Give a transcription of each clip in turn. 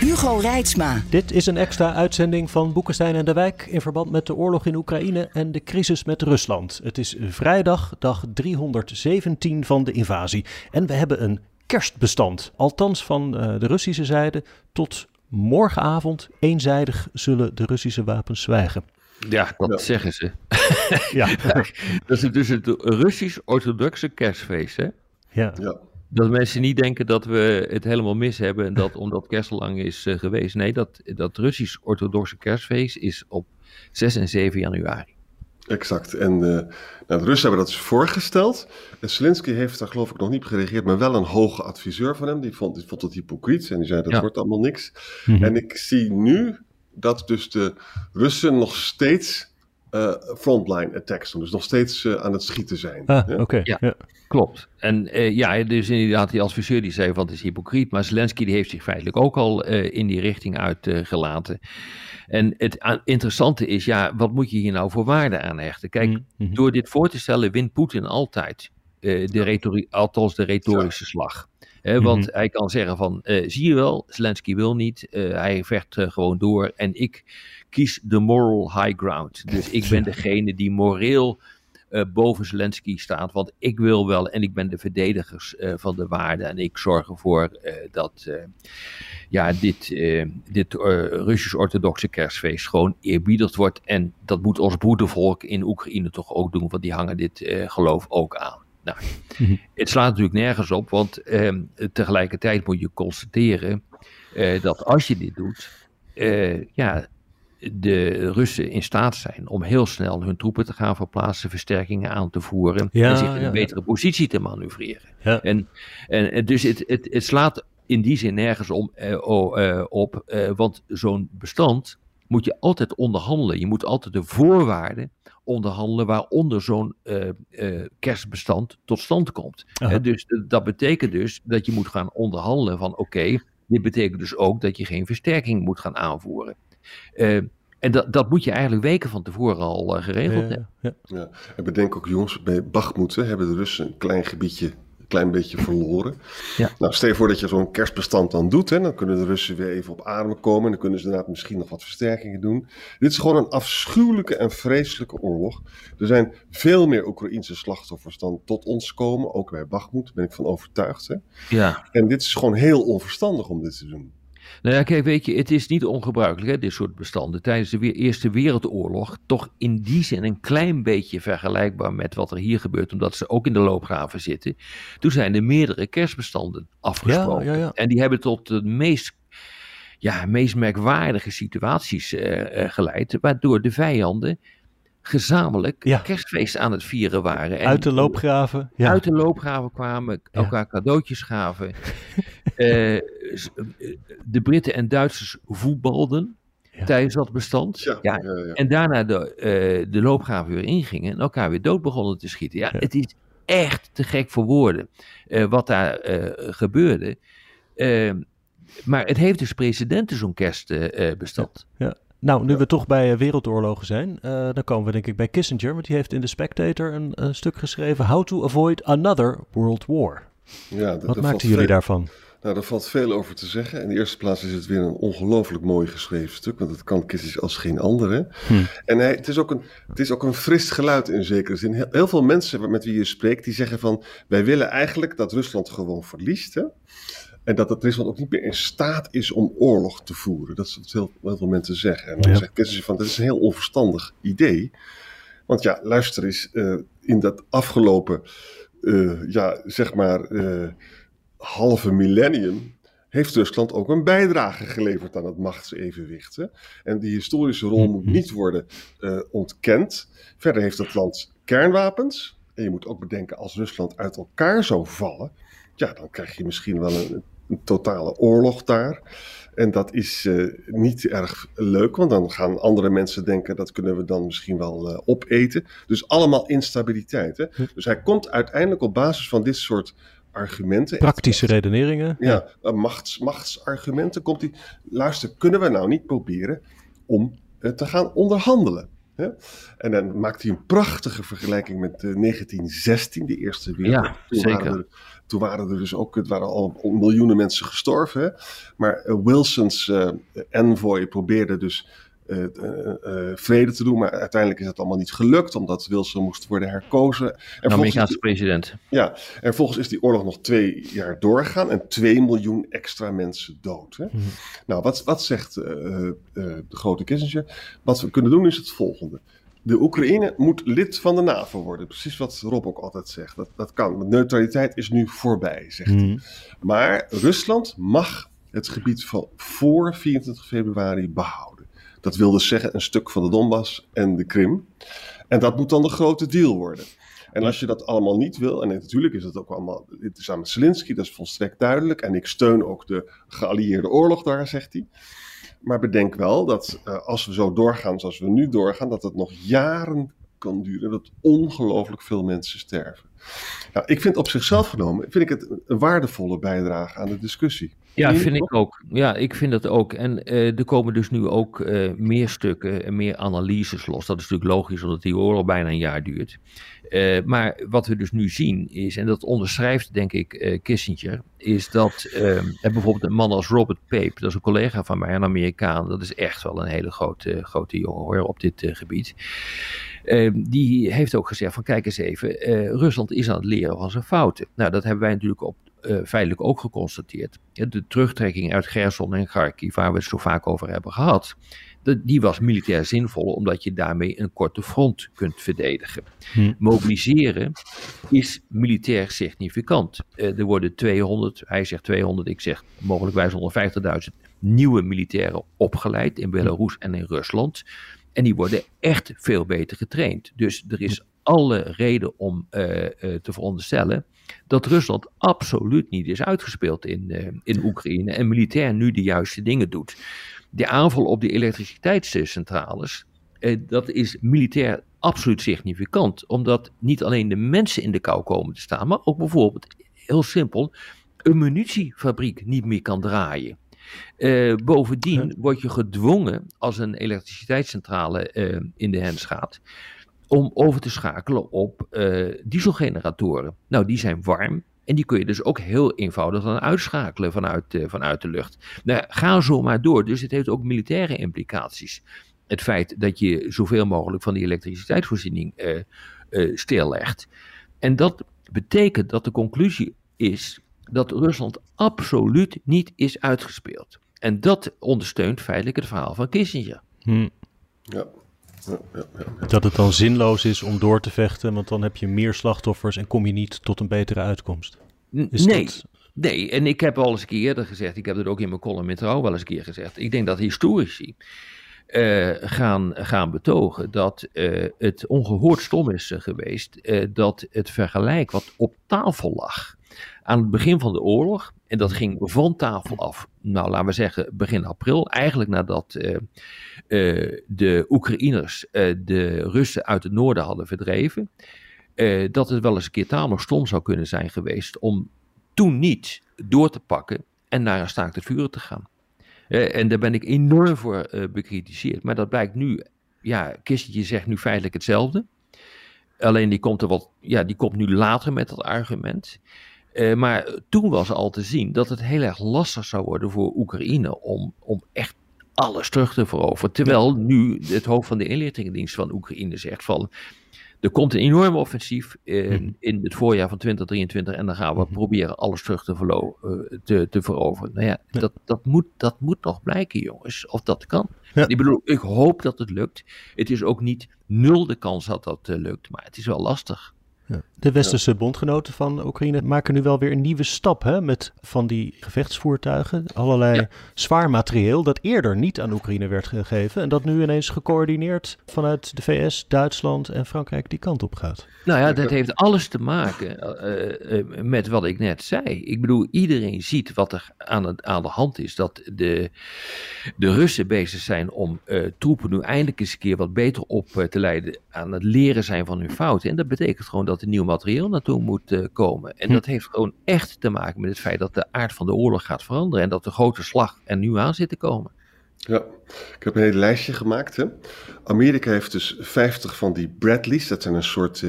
Hugo Reitsma. Dit is een extra uitzending van Boekenstein en de Wijk in verband met de oorlog in Oekraïne en de crisis met Rusland. Het is vrijdag, dag 317 van de invasie. En we hebben een kerstbestand. Althans van eh, de Russische zijde tot morgenavond eenzijdig zullen de Russische wapens zwijgen. Ja, dat zeggen ze. ja. dat is dus het Russisch-orthodoxe kerstfeest, hè? Ja. ja. Dat mensen niet denken dat we het helemaal mis hebben en dat omdat kerst lang is uh, geweest. Nee, dat, dat Russisch-orthodoxe kerstfeest is op 6 en 7 januari. Exact. En uh, nou, de Russen hebben dat dus voorgesteld. En Zelensky heeft daar geloof ik nog niet op gereageerd, maar wel een hoge adviseur van hem. Die vond, die vond het hypocriet en die zei dat ja. wordt allemaal niks. Mm -hmm. En ik zie nu dat dus de Russen nog steeds uh, frontline attacks doen. Dus nog steeds uh, aan het schieten zijn. Ah, oké. Okay. Ja, ja, klopt. En uh, ja, dus inderdaad die adviseur die zei van het is hypocriet. Maar Zelensky die heeft zich feitelijk ook al in die richting uitgelaten. en het interessante is, ja, wat moet je hier nou voor waarde aan hechten? Kijk, mm -hmm. door dit voor te stellen wint Poetin altijd de retorie, althans de retorische ja. slag. Want mm-hmm. hij kan zeggen van, uh, zie je wel, Zelensky wil niet, uh, hij vecht uh, gewoon door en ik kies de moral high ground. Dus ik ben degene die moreel boven Zelensky staat, want ik wil wel en ik ben de verdediger van de waarden en ik zorg ervoor dat ja, dit, dit Russisch-orthodoxe kerstfeest gewoon eerbiedigd wordt en dat moet ons broedervolk in Oekraïne toch ook doen, want die hangen dit geloof ook aan. Nou, het slaat natuurlijk nergens op, want eh, tegelijkertijd moet je constateren eh, dat als je dit doet, eh, ja, de Russen in staat zijn om heel snel hun troepen te gaan verplaatsen, versterkingen aan te voeren ja, en zich in ja, een betere positie te manoeuvreren. En, en dus het, het, het slaat in die zin nergens om, oh, op, want zo'n bestand moet je altijd onderhandelen. Je moet altijd de voorwaarden onderhandelen waaronder zo'n uh, uh, kerstbestand tot stand komt. Uh, dus dat betekent dus dat je moet gaan onderhandelen van oké, dit betekent dus ook dat je geen versterking moet gaan aanvoeren. en dat, dat moet je eigenlijk weken van tevoren al geregeld ja, hebben. Ja. Ja. En bedenk ook jongens, bij Bachmoed hebben de Russen een klein gebiedje klein beetje verloren. Ja. Nou, stel je voor dat je zo'n kerstbestand dan doet. Hè, dan kunnen de Russen weer even op adem komen. En dan kunnen ze inderdaad misschien nog wat versterkingen doen. Dit is gewoon een afschuwelijke en vreselijke oorlog. Er zijn veel meer Oekraïnse slachtoffers dan tot ons komen. Ook bij Bachmoed, daar ben ik van overtuigd. Hè. Ja. En dit is gewoon heel onverstandig om dit te doen. Nou ja, kijk, weet je, het is niet ongebruikelijk, hè, dit soort bestanden. Tijdens de Eerste Wereldoorlog toch in die zin een klein beetje vergelijkbaar met wat er hier gebeurt, omdat ze ook in de loopgraven zitten. Toen zijn er meerdere kerstbestanden afgesproken. Ja, ja, ja. En die hebben tot de meest, ja, meest merkwaardige situaties uh, uh, geleid, waardoor de vijanden gezamenlijk Ja. kerstfeest aan het vieren waren. En Uit de loopgraven. Ja. uit de loopgraven kwamen, Ja. elkaar cadeautjes gaven. Eh, eh, de Britten en Duitsers voetbalden Ja. tijdens dat bestand. Ja, Ja, ja, ja. En daarna de, eh, de loopgraven weer ingingen en elkaar weer dood begonnen te schieten. Ja, Ja. het is echt te gek voor woorden eh, wat daar eh, gebeurde. Eh, maar het heeft dus precedenten, zo'n kerstbestand. Nou, nu we toch bij eh, wereldoorlogen zijn, eh, dan komen we denk ik bij Kissinger, want die heeft in The Spectator een, een stuk geschreven, How to Avoid Another World War. Ja, Wat daar maakten jullie veel- daarvan? Nou, daar valt veel over te zeggen. In de eerste plaats is het weer een ongelooflijk mooi geschreven stuk, want het kan Kissinger als geen andere. Hm. En hij, het, is ook een, het is ook een fris geluid in zekere zin. Heel, heel veel mensen met wie je spreekt, die zeggen van, wij willen eigenlijk dat Rusland gewoon verliest. Hè? En dat het Rusland ook niet meer in staat is om oorlog te voeren. Dat is wat heel, heel veel mensen zeggen. En dan Ja. zegt van, dat is een heel onverstandig idee. Want ja, luister eens, eh, in dat afgelopen, eh, ja, zeg maar, eh, halve millennium heeft Rusland ook een bijdrage geleverd aan het machtsevenwicht. Hè? En die historische rol moet Mhm. niet worden ontkend. Verder heeft het land kernwapens. En je moet ook bedenken, als Rusland uit elkaar zou vallen, ja, dan krijg je misschien wel een, een totale oorlog daar. En dat is uh, niet erg leuk, want dan gaan andere mensen denken dat kunnen we dan misschien wel uh, opeten. Dus allemaal instabiliteit. Hè? Dus hij komt uiteindelijk op basis van dit soort argumenten. Praktische redeneringen. Ja, ja. Machts, machtsargumenten komt hij. Luister, kunnen we nou niet proberen om uh, te gaan onderhandelen? En dan maakt hij een prachtige vergelijking met 1916, de Eerste Wereldoorlog. Ja, zeker toen waren er dus ook, het waren al miljoenen mensen gestorven. Hè? Maar uh, Wilson's uh, envoy probeerde dus uh, vrede te doen, maar uiteindelijk is het allemaal niet gelukt, omdat Wilson moest worden herkozen. En Amerikaanse president. Ja, en volgens is die oorlog nog twee jaar doorgegaan en twee miljoen extra mensen dood. Hè? Mm -hmm. Nou, wat, wat zegt de grote Kissinger? Wat we kunnen doen is het volgende de Oekraïne moet lid van de NAVO worden. Precies wat Rob ook altijd zegt. Dat, dat kan. Neutraliteit is nu voorbij, zegt hij. Hmm. Maar Rusland mag het gebied van voor 24 februari behouden. Dat wil dus zeggen een stuk van de Donbass en de Krim. En dat moet dan de grote deal worden. En als je dat allemaal niet wil, en natuurlijk is het ook allemaal, dit is aan Zelensky, dat is volstrekt duidelijk. En ik steun ook de geallieerde oorlog daar, zegt hij. Maar bedenk wel dat uh, als we zo doorgaan zoals we nu doorgaan, dat het nog jaren kan duren, dat ongelooflijk veel mensen sterven. Nou, ik vind op zichzelf genomen, vind ik het een waardevolle bijdrage aan de discussie. Ja, vind ik ook. Ja, ik vind dat ook. En uh, er komen dus nu ook uh, meer stukken en meer analyses los. Dat is natuurlijk logisch, omdat die oorlog bijna een jaar duurt. Uh, maar wat we dus nu zien is, en dat onderschrijft denk ik Kissinger, is dat bijvoorbeeld een man als Robert Pape, dat is een collega van mij, een Amerikaan, dat is echt wel een hele grote, grote jongen hoor, op dit gebied. Die heeft ook gezegd van kijk eens even, Rusland is aan het leren van zijn fouten. Nou, dat hebben wij natuurlijk op uh, feitelijk ook geconstateerd. De terugtrekking uit Gerson en Kharkiv, waar we het zo vaak over hebben gehad, die was militair zinvol, omdat je daarmee een korte front kunt verdedigen. Hm. Mobiliseren is militair significant. Uh, er worden 200, hij zegt 200, ik zeg mogelijk 150.000 nieuwe militairen opgeleid in Belarus en in Rusland. En die worden echt veel beter getraind. Dus er is alle reden om uh, uh, te veronderstellen dat Rusland absoluut niet is uitgespeeld in, uh, in Oekraïne en militair nu de juiste dingen doet. De aanval op de elektriciteitscentrales, dat is militair absoluut significant, omdat niet alleen de mensen in de kou komen te staan, maar ook bijvoorbeeld, heel simpel, een munitiefabriek niet meer kan draaien. Uh, bovendien word je gedwongen als een elektriciteitscentrale uh, in de hens gaat om over te schakelen op uh, dieselgeneratoren. Nou, die zijn warm en die kun je dus ook heel eenvoudig dan uitschakelen vanuit, vanuit de lucht. Nou, ga zo maar door. Dus het heeft ook militaire implicaties. Het feit dat je zoveel mogelijk van die elektriciteitsvoorziening stillegt. En dat betekent dat de conclusie is dat Rusland absoluut niet is uitgespeeld. En dat ondersteunt feitelijk het verhaal van Kissinger. Hm. Ja. Dat het dan zinloos is om door te vechten, want dan heb je meer slachtoffers en kom je niet tot een betere uitkomst. Is nee, dat... nee, en ik heb al eens een keer eerder gezegd, ik heb het ook in mijn column in Trouw wel eens een keer gezegd. Ik denk dat historici uh, gaan, gaan betogen dat uh, het ongehoord stom is geweest uh, dat het vergelijk wat op tafel lag aan het begin van de oorlog. En dat ging van tafel af, nou laten we zeggen begin april. Eigenlijk nadat uh, uh, de Oekraïners uh, de Russen uit het noorden hadden verdreven. dat het wel eens een keer tamelijk stom zou kunnen zijn geweest om toen niet door te pakken en naar een staakt het vuren te gaan. en daar ben ik enorm voor bekritiseerd. Maar dat blijkt nu, ja, Kistje zegt nu feitelijk hetzelfde. Alleen die komt er wat, ja, die komt nu later met dat argument. Uh, maar toen was al te zien dat het heel erg lastig zou worden voor Oekraïne om, om echt alles terug te veroveren. Terwijl nu het hoofd van de inlichtingendienst van Oekraïne zegt van... Er komt een enorm offensief in, mhm. in het voorjaar van 2023 en dan gaan we mhm. proberen alles terug te, verlo uh, te, te veroveren. Nou ja, Dat, dat, moet, dat moet nog blijken, jongens, of dat kan. Ik bedoel, ik hoop dat het lukt. Het is ook niet nul de kans dat dat lukt, maar het is wel lastig. De westerse bondgenoten van Oekraïne maken nu wel weer een nieuwe stap hè, met van die gevechtsvoertuigen. Allerlei zwaar materieel dat eerder niet aan Oekraïne werd gegeven. En dat nu ineens gecoördineerd vanuit de VS, Duitsland en Frankrijk die kant op gaat. Nou ja, dat heeft alles te maken uh, uh, met wat ik net zei. Ik bedoel, iedereen ziet wat er aan, het, aan de hand is. Dat de, de Russen bezig zijn om uh, troepen nu eindelijk eens een keer wat beter op te leiden. Aan het leren zijn van hun fouten. En dat betekent gewoon dat er nieuw materieel naartoe moet komen. En hm. dat heeft gewoon echt te maken met het feit dat de aard van de oorlog gaat veranderen. En dat de grote slag er nu aan zit te komen. Ja, ik heb een hele lijstje gemaakt. Hè. Amerika heeft dus 50 van die Bradleys. Dat zijn een soort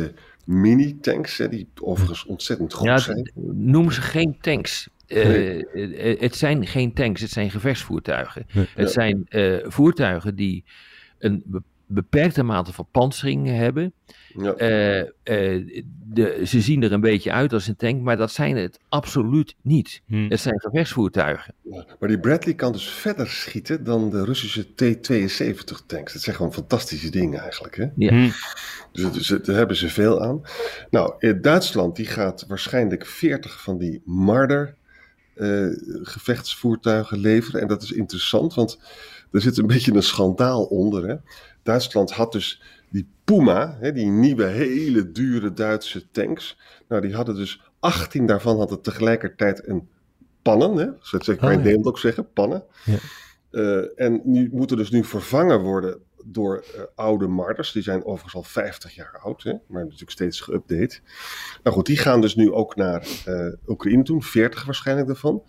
mini-tanks, die overigens ontzettend goed ja, zijn. Noem ze geen tanks. Uh, het zijn geen tanks, het zijn gevechtsvoertuigen. Het zijn uh, voertuigen die een beperkte mate van pansering hebben. Ja. Uh, de, ze zien er een beetje uit als een tank, maar dat zijn het absoluut niet. Hm. Het zijn gevechtsvoertuigen. maar die Bradley kan dus verder schieten dan de Russische T-72 tanks. Dat zijn gewoon fantastische dingen eigenlijk. Hè? Ja. Hm. Dus, dus daar hebben ze veel aan. Nou, in Duitsland die gaat waarschijnlijk 40 van die Marder uh, gevechtsvoertuigen leveren. En dat is interessant, want er zit een beetje een schandaal onder. Hè? Duitsland had dus die Puma, hè, die nieuwe hele dure Duitse tanks. Nou, die hadden dus 18 daarvan hadden tegelijkertijd een pannen. Hè? Zo kan je oh, in Nederland ook zeggen, pannen. Ja. Uh, en nu moeten dus nu vervangen worden door uh, oude marters. Die zijn overigens al 50 jaar oud, hè? maar natuurlijk steeds geüpdate. Nou goed, die gaan dus nu ook naar uh, Oekraïne toe, 40 waarschijnlijk daarvan.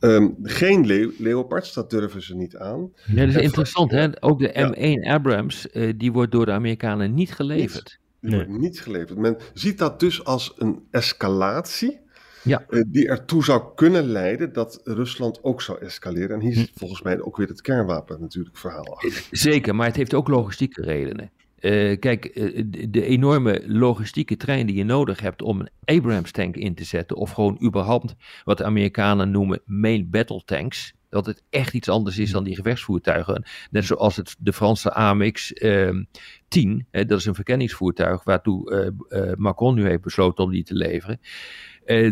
Um, geen le Leopards, dat durven ze niet aan. Ja, dat is interessant, hè? Ook de M1 Abrams, uh, die wordt door de Amerikanen niet geleverd. Die nee. wordt niet geleverd. Men ziet dat dus als een escalatie. Ja. Uh, die ertoe zou kunnen leiden dat Rusland ook zou escaleren. En hier hm. zit volgens mij ook weer het kernwapen natuurlijk verhaal achter. Zeker, maar het heeft ook logistieke redenen. Uh, kijk, uh, de enorme logistieke trein die je nodig hebt om een Abrams tank in te zetten, of gewoon überhaupt wat de Amerikanen noemen main battle tanks, dat het echt iets anders is dan die gevechtsvoertuigen. Net zoals het, de Franse AMX uh, 10, hè, dat is een verkenningsvoertuig waartoe uh, Macron nu heeft besloten om die te leveren.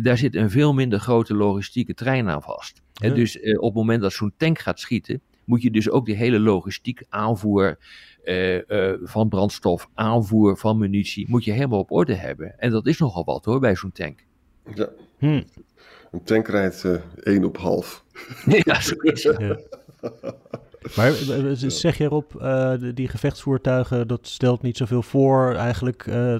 daar zit een veel minder grote logistieke trein aan vast. Ja. dus op het moment dat zo'n tank gaat schieten, moet je dus ook die hele logistiek aanvoer uh, van brandstof, aanvoer van munitie, moet je helemaal op orde hebben. En dat is nogal wat hoor, bij zo'n tank. Ja. Hm. Een tank rijdt uh, één op half. ja, zo is het. Maar zeg je erop, uh, die gevechtsvoertuigen, dat stelt niet zoveel voor. Eigenlijk, uh,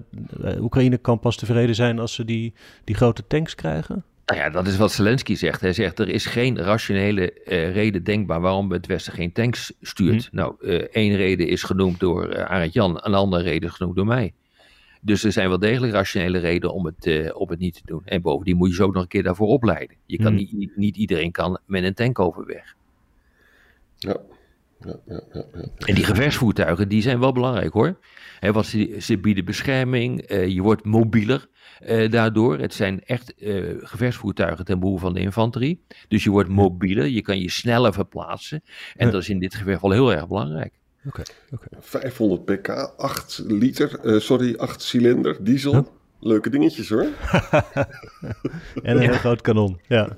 Oekraïne kan pas tevreden zijn als ze die, die grote tanks krijgen? Nou ja, dat is wat Zelensky zegt. Hij zegt er is geen rationele uh, reden denkbaar waarom het Westen geen tanks stuurt. Hm. Nou, uh, één reden is genoemd door uh, Arend Jan, een andere reden is genoemd door mij. Dus er zijn wel degelijk rationele redenen om het, om het niet te doen. En bovendien moet je ze ook nog een keer daarvoor opleiden. Je kan hm. niet, niet, niet, iedereen kan met een tank overweg. Ja. Ja, ja, ja, en die gevechtsvoertuigen, die zijn wel belangrijk hoor. He, want ze, ze bieden bescherming, je wordt mobieler. Uh, daardoor. Het zijn echt uh, gevechtsvoertuigen ten behoeve van de infanterie. Dus je wordt mobieler, je kan je sneller verplaatsen. En dat is in dit geval heel erg belangrijk. Okay, okay. 500 pk, 8 liter, sorry, 8 cilinder, diesel. Leuke dingetjes hoor. en een heel groot kanon. Ja.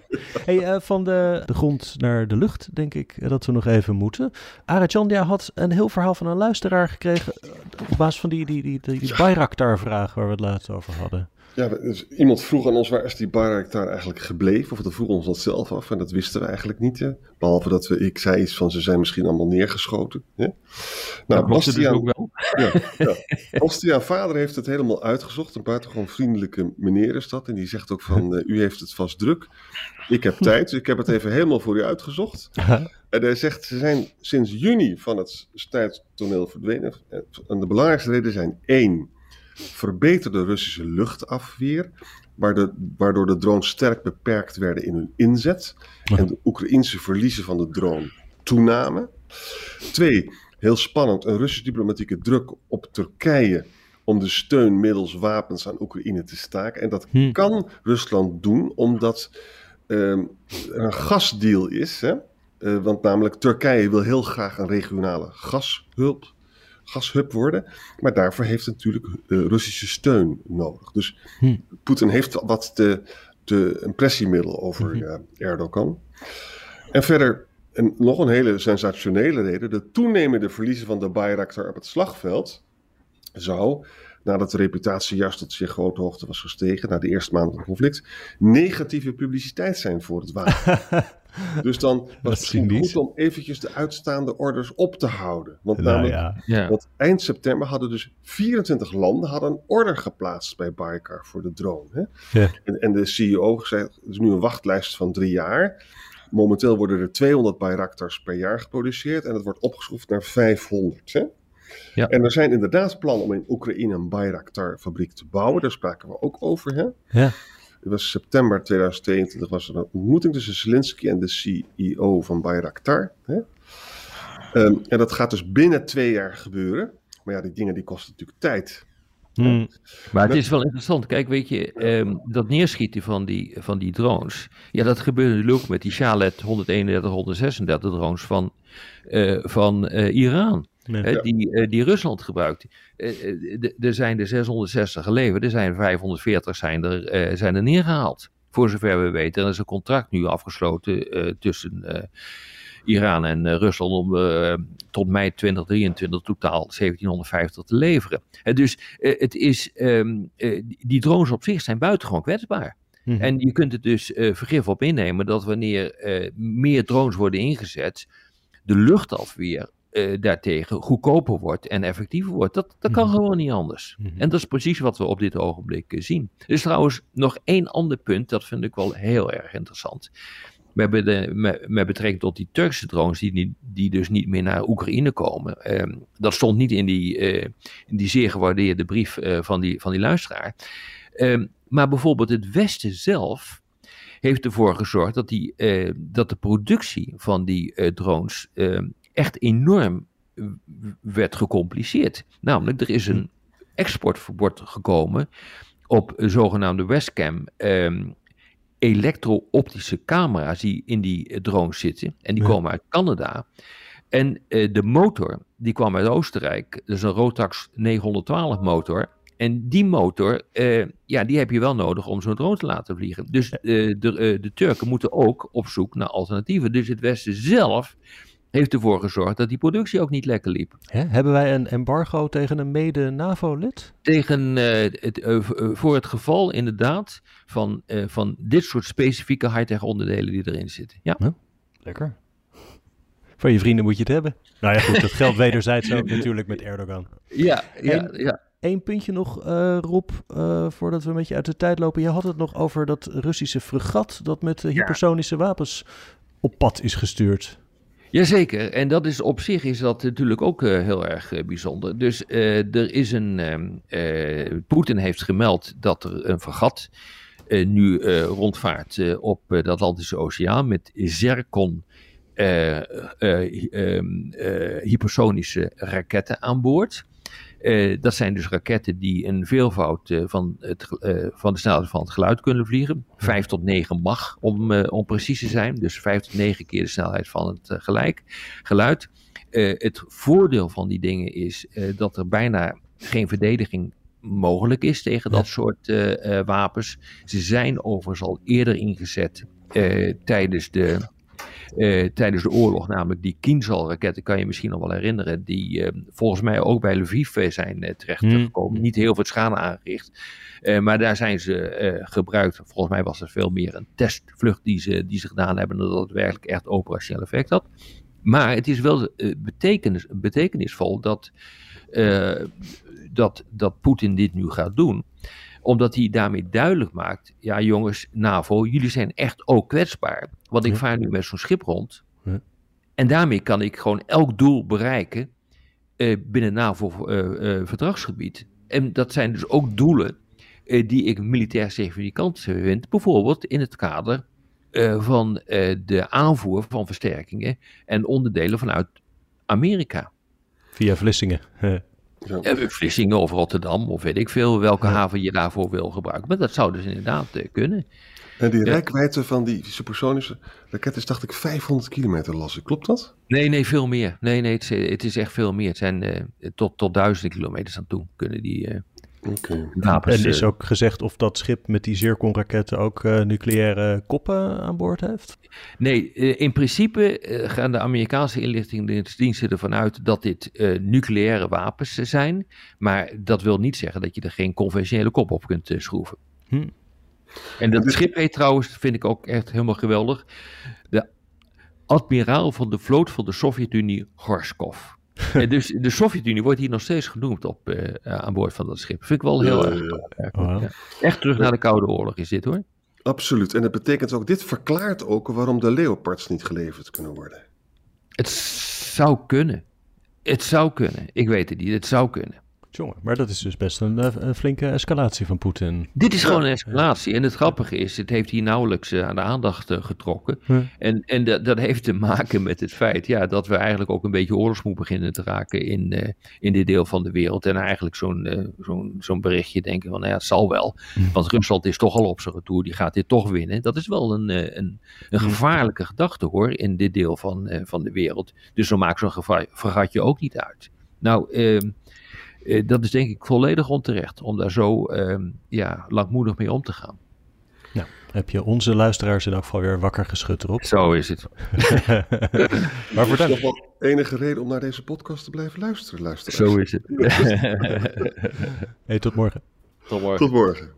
Hey, van de, de grond naar de lucht, denk ik dat we nog even moeten. Arachandia had een heel verhaal van een luisteraar gekregen. op basis van die, die, die, die, die Bayraktar-vraag waar we het laatst over hadden. Ja, dus iemand vroeg aan ons waar is die Barak daar eigenlijk gebleven? Of we vroegen ons dat zelf af en dat wisten we eigenlijk niet. Hè? Behalve dat we, ik zei iets van ze zijn misschien allemaal neergeschoten. Hè? Nou, dus Bastiaan, ook wel. Ja, ja. Bastiaan vader heeft het helemaal uitgezocht. Een buitengewoon vriendelijke meneer is dat. En die zegt ook van, uh, u heeft het vast druk. Ik heb tijd, dus ik heb het even helemaal voor u uitgezocht. En hij zegt, ze zijn sinds juni van het strijdtoneel verdwenen. En de belangrijkste redenen zijn één verbeterde Russische luchtafweer, waardoor de drones sterk beperkt werden in hun inzet en de Oekraïnse verliezen van de drone toenamen. Twee, heel spannend, een Russische diplomatieke druk op Turkije om de steun middels wapens aan Oekraïne te staken. En dat hm. kan Rusland doen omdat ehm, er een gasdeal is. Hè? Uh, want namelijk Turkije wil heel graag een regionale gashulp gashub worden. Maar daarvoor heeft het natuurlijk Russische steun nodig. Dus hm. Poetin heeft wat de, de impressiemiddel over hm. Erdogan. En verder, en nog een hele sensationele reden, de toenemende verliezen van de Bayraktar op het slagveld zou nadat de reputatie juist tot zeer grote hoogte was gestegen, na de eerste maand van het conflict, negatieve publiciteit zijn voor het wapen. dus dan was het misschien goed om eventjes de uitstaande orders op te houden. Want, nou, namelijk, ja. want eind september hadden dus 24 landen hadden een order geplaatst bij Baykar voor de drone. Hè? Ja. En, en, de CEO zei, er is nu een wachtlijst van drie jaar. Momenteel worden er 200 Bayraktars per jaar geproduceerd en het wordt opgeschroefd naar 500. Hè? Ja. En er zijn inderdaad plannen om in Oekraïne een Bayraktar-fabriek te bouwen. Daar spraken we ook over. Hè? Ja. Het was september 2022 was er een ontmoeting tussen Zelensky en de CEO van Bayraktar. Hè? Ehm, en dat gaat dus binnen twee jaar gebeuren. Maar ja, die dingen die kosten natuurlijk tijd. Hmm. Maar het is wel interessant. Kijk, weet je, ehm, dat neerschieten van die, van die drones. Ja, dat gebeurde natuurlijk ook met die Shalet 131, 136 drones van, uh, van uh, Iran die, uh, die Rusland gebruikt. Uh, er zijn er 660 geleverd, er zijn 540 zijn er, zijn er neergehaald. Voor zover we weten. Er is een contract nu afgesloten tussen Iran en Rusland om tot mei 2023 totaal 1750 te leveren. dus het is, ehm, die drones op zich zijn buitengewoon kwetsbaar. Mhm. En je kunt het dus vergif op innemen dat wanneer meer drones worden ingezet, de luchtafweer uh, daartegen goedkoper wordt en effectiever wordt. Dat, dat kan mhm. gewoon niet anders. Mhm. En dat is precies wat we op dit ogenblik uh, zien. Er is trouwens nog één ander punt, dat vind ik wel heel erg interessant. We hebben de, met, met, betrekking tot die Turkse drones, die, die dus niet meer naar Oekraïne komen. Uh, dat stond niet in die, eh, in die zeer gewaardeerde brief van, die, van die luisteraar. Ehm, maar bijvoorbeeld het Westen zelf heeft ervoor gezorgd dat, die, dat de productie van die drones ehm, echt enorm werd gecompliceerd. Namelijk, er is een exportverbod gekomen op zogenaamde Westcam um, elektro-optische camera's die in die drones zitten. En die komen uit Canada. En uh, de motor, die kwam uit Oostenrijk. Is een Rotax 912 motor. En die motor, uh, ja, die heb je wel nodig om zo'n drone te laten vliegen. Dus uh, de, de Turken moeten ook op zoek naar alternatieven. Dus het Westen zelf heeft ervoor gezorgd dat die productie ook niet lekker liep. Hè? Hebben wij een embargo tegen een mede-NAVO-lid? Tegen uh, het, uh, voor het geval inderdaad van, uh, van dit soort specifieke high-tech onderdelen die erin zitten. Ja. Lekker. Van je vrienden moet je het hebben. Nou ja, goed, dat geldt wederzijds ook natuurlijk met Erdogan. Ja, ja, ja. Eén puntje nog, uh, Rob, uh, voordat we een beetje uit de tijd lopen. Je had het nog over dat Russische fregat dat met hypersonische wapens op pad is gestuurd. Jazeker, en dat is op zich is dat natuurlijk ook uh, heel erg uh, bijzonder. Dus uh, er is een. Uh, Poetin heeft gemeld dat er een vergat nu rondvaart op de Atlantische Oceaan met Zerkon um, hypersonische raketten aan boord. Uh, dat zijn dus raketten die een veelvoud uh, van, het, uh, van de snelheid van het geluid kunnen vliegen. Vijf tot negen mag, om, om precies te zijn. Dus vijf tot negen keer de snelheid van het gelijk, geluid. het voordeel van die dingen is dat er bijna geen verdediging mogelijk is tegen dat soort wapens. Ze zijn overigens al eerder ingezet tijdens de uh, tijdens de oorlog, namelijk die Kinzhal-raketten, kan je misschien nog wel herinneren, die uh, volgens mij ook bij Lviv eh, zijn terechtgekomen. Hmm. Niet heel veel schade aangericht, maar daar zijn ze gebruikt. Volgens mij was het veel meer een testvlucht die ze, die ze gedaan hebben, dan dat het werkelijk echt operationeel effect had. Maar het is wel betekenis, betekenisvol dat, dat, dat Poetin dit nu gaat doen omdat hij daarmee duidelijk maakt: ja, jongens, NAVO, jullie zijn echt ook kwetsbaar. Want ik vaar nu met zo'n schip rond. En daarmee kan ik gewoon elk doel bereiken uh, binnen NAVO-verdragsgebied. Eh, eh, en dat zijn dus ook doelen die ik militair significant vind. Bijvoorbeeld in het kader van de aanvoer van versterkingen en onderdelen vanuit Amerika. Via Vlissingen. Ja. Vlissingen of Rotterdam of weet ik veel welke haven je daarvoor wil gebruiken. Maar dat zou dus inderdaad kunnen. En die rijkwijde van die supersonische raket is, dacht ik, 500 kilometer las Klopt dat? Nee, nee, veel meer. Nee, nee, het is, het is echt veel meer. Het zijn uh, tot, tot duizenden kilometers aan toe kunnen die uh, okay. En is ook gezegd of dat schip met die Zircon-raketten ook uh, nucleaire koppen aan boord heeft? Nee, in principe gaan de Amerikaanse inlichtingendiensten ervan uit dat dit nucleaire wapens zijn. Maar dat wil niet zeggen dat je er geen conventionele kop op kunt schroeven. Hm. En dat schip heet trouwens, vind ik ook echt helemaal geweldig. De admiraal van de vloot van de Sovjet-Unie, Gorskov. en dus de Sovjet-Unie wordt hier nog steeds genoemd op, uh, aan boord van dat schip. Vind ik wel heel erg. Ja. Echt terug naar de Koude Oorlog is dit hoor. Absoluut. En dat betekent ook, dit verklaart ook waarom de Leopards niet geleverd kunnen worden. Het zou kunnen. Het zou kunnen. Ik weet het niet. Het zou kunnen. Jongen, maar dat is dus best een, eh, een flinke escalatie van Poetin. Dit is gewoon een escalatie. En het grappige is, het heeft hier nauwelijks uh, aan de aandacht uh, getrokken. En, en dat, dat heeft te maken met het feit ja, dat we eigenlijk ook een beetje oorlogsmoe beginnen te raken in, uh, in dit deel van de wereld. En eigenlijk zo'n zo'n zo'n berichtje denken van, nou ja, het zal wel. Hm. Want Rusland is toch al op zijn retour, die gaat dit toch winnen. Dat is wel een, een, een gevaarlijke gedachte hoor, in dit deel van, van de wereld. Dus zo maakt zo'n vergatje ook niet uit. Nou, eh, dat is denk ik volledig onterecht om daar zo ehm, ja, langmoedig mee om te gaan. Nou, heb je onze luisteraars in elk geval weer wakker geschud erop? Zo is het. maar voor dat... nog enige reden om naar deze podcast te blijven luisteren, luisteraars. Zo is het. hey, tot morgen. Tot morgen. Tot morgen.